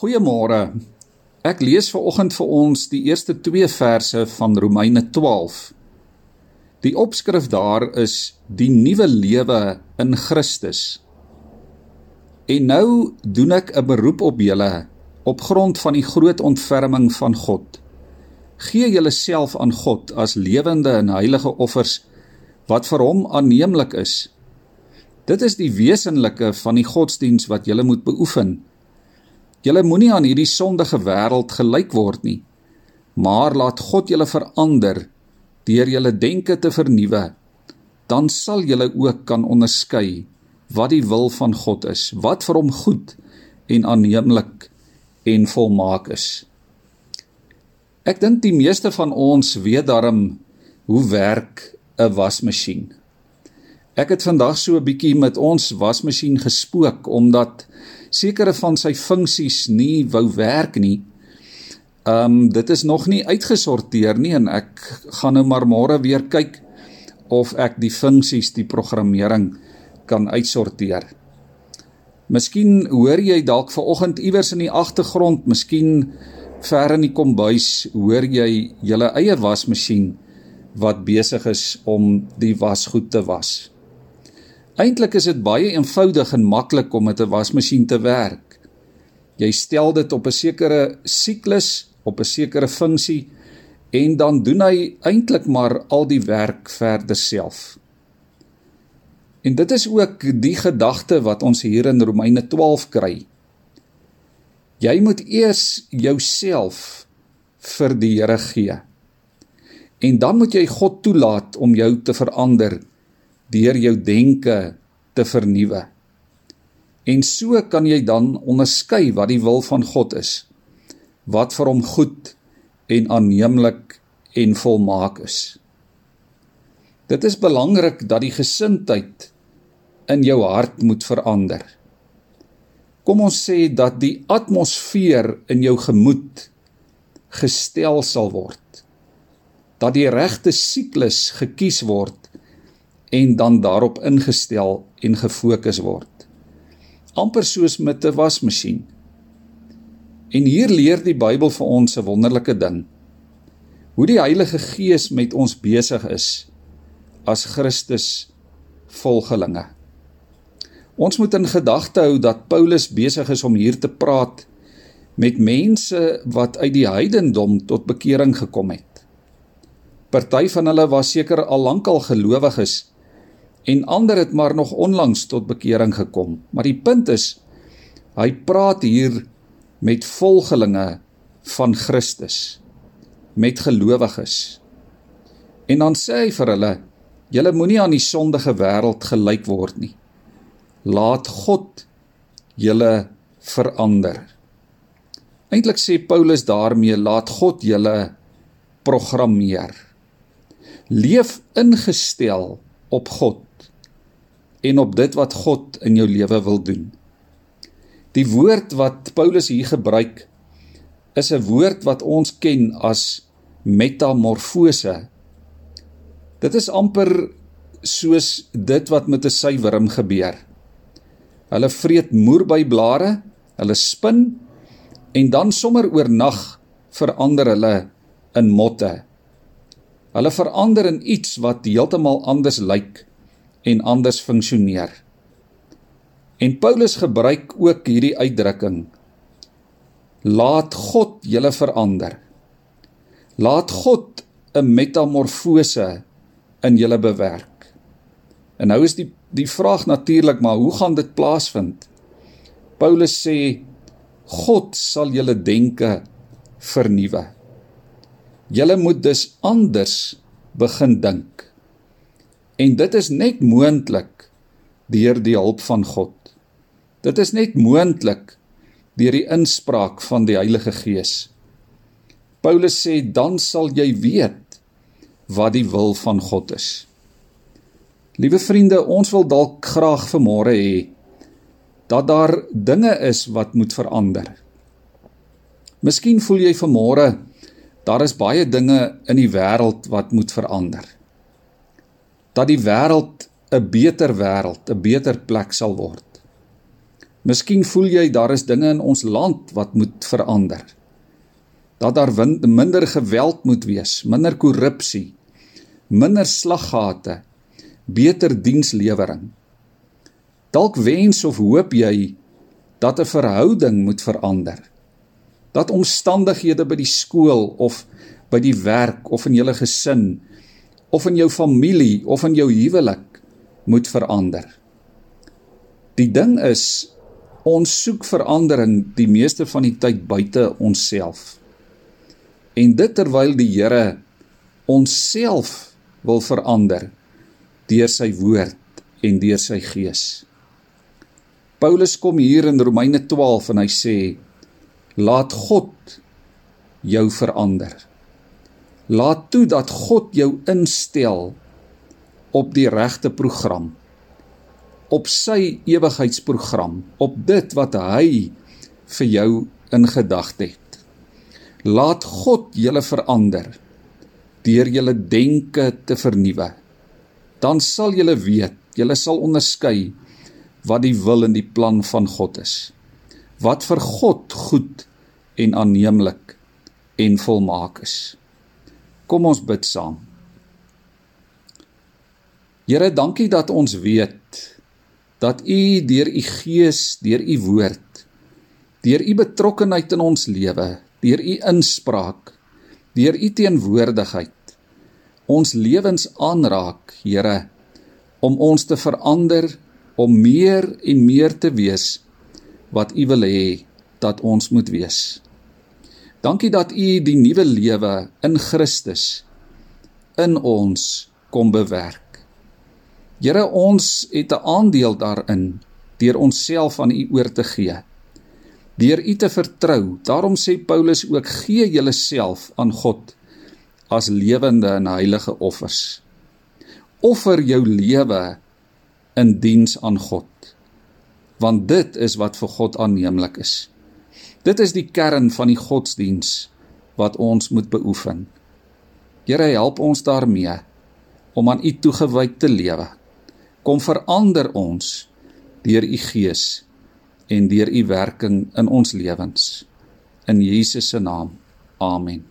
Goeiemôre. Ek lees ver oggend vir ons die eerste 2 verse van Romeine 12. Die opskrif daar is die nuwe lewe in Christus. En nou doen ek 'n beroep op julle op grond van die groot ontferming van God. Gee julleself aan God as lewende en heilige offers wat vir hom aanneemlik is. Dit is die wesenlike van die godsdiens wat julle moet beoefen. Julle moenie aan hierdie sondige wêreld gelyk word nie, maar laat God julle verander deur julle denke te vernuwe. Dan sal julle ook kan onderskei wat die wil van God is, wat vir hom goed en aanneemlik en volmaak is. Ek dink die meeste van ons weet darm hoe werk 'n wasmasjien. Ek het vandag so 'n bietjie met ons wasmasjien gespook omdat sekere van sy funksies nie wou werk nie. Um dit is nog nie uitgesorteer nie en ek gaan nou maar môre weer kyk of ek die funksies, die programmering kan uitsorteer. Miskien hoor jy dalk vanoggend iewers in die agtergrond, miskien ver in die kombuis, hoor jy julle eie wasmasjien wat besig is om die wasgoed te was. Eintlik is dit baie eenvoudig en maklik om met 'n wasmasjien te werk. Jy stel dit op 'n sekere siklus, op 'n sekere funksie en dan doen hy eintlik maar al die werk verder self. En dit is ook die gedagte wat ons hier in Romeine 12 kry. Jy moet eers jouself vir die Here gee. En dan moet jy God toelaat om jou te verander deur jou denke te vernuwe. En so kan jy dan onderskei wat die wil van God is. Wat vir hom goed en aanneemlik en volmaak is. Dit is belangrik dat die gesindheid in jou hart moet verander. Kom ons sê dat die atmosfeer in jou gemoed gestel sal word. Dat die regte siklus gekies word en dan daarop ingestel en gefokus word. amper soos met 'n wasmasjien. En hier leer die Bybel vir ons 'n wonderlike ding. Hoe die Heilige Gees met ons besig is as Christus volgelinge. Ons moet in gedagte hou dat Paulus besig is om hier te praat met mense wat uit die heidendom tot bekering gekom het. Party van hulle was seker al lankal gelowiges en ander het maar nog onlangs tot bekering gekom. Maar die punt is hy praat hier met volgelinge van Christus, met gelowiges. En dan sê hy vir hulle: "Julle moenie aan die sondige wêreld gelyk word nie. Laat God julle verander." Eintlik sê Paulus daarmee: "Laat God julle programmeer. Leef ingestel op God en op dit wat God in jou lewe wil doen. Die woord wat Paulus hier gebruik is 'n woord wat ons ken as metamorfose. Dit is amper soos dit wat met 'n suiwerm gebeur. Hulle vreet moerbeiblare, hulle spin en dan sommer oornag verander hulle in motte. Hulle verander in iets wat heeltemal anders lyk en anders funksioneer. En Paulus gebruik ook hierdie uitdrukking: Laat God julle verander. Laat God 'n metamorfose in julle bewerk. En nou is die die vraag natuurlik, maar hoe gaan dit plaasvind? Paulus sê God sal julle denke vernuwe. Julle moet dus anders begin dink. En dit is net moontlik deur die hulp van God. Dit is net moontlik deur die inspraak van die Heilige Gees. Paulus sê dan sal jy weet wat die wil van God is. Liewe vriende, ons wil dalk graag vanmôre hê dat daar dinge is wat moet verander. Miskien voel jy vanmôre daar is baie dinge in die wêreld wat moet verander dat die wêreld 'n beter wêreld, 'n beter plek sal word. Miskien voel jy daar is dinge in ons land wat moet verander. Dat daar minder geweld moet wees, minder korrupsie, minder slaggate, beter dienslewering. Dalk wens of hoop jy dat 'n verhouding moet verander. Dat omstandighede by die skool of by die werk of in jou gesin of in jou familie of in jou huwelik moet verander. Die ding is ons soek verandering die meeste van die tyd buite onsself. En dit terwyl die Here onsself wil verander deur sy woord en deur sy gees. Paulus kom hier in Romeine 12 en hy sê laat God jou verander. Laat toe dat God jou instel op die regte program. Op sy ewigheidsprogram, op dit wat hy vir jou in gedagte het. Laat God julle verander deur julle denke te vernuwe. Dan sal julle weet, julle sal onderskei wat die wil en die plan van God is. Wat vir God goed en aanneemlik en volmaak is. Kom ons bid saam. Here, dankie dat ons weet dat U deur U Gees, deur U woord, deur U betrokkenheid in ons lewe, deur U inspraak, deur U teenwoordigheid ons lewens aanraak, Here, om ons te verander om meer en meer te wees wat U wil hê dat ons moet wees. Dankie dat U die nuwe lewe in Christus in ons kom bewerk. Here, ons het 'n aandeel daarin deur onsself aan U oor te gee. Deur U te vertrou. Daarom sê Paulus ook: "Gee julleself aan God as lewende en heilige offers." Offer jou lewe in diens aan God. Want dit is wat vir God aanneemlik is. Dit is die kern van die godsdiens wat ons moet beoefen. Here help ons daarmee om aan U toegewy te lewe. Kom verander ons deur U Gees en deur U werking in ons lewens. In Jesus se naam. Amen.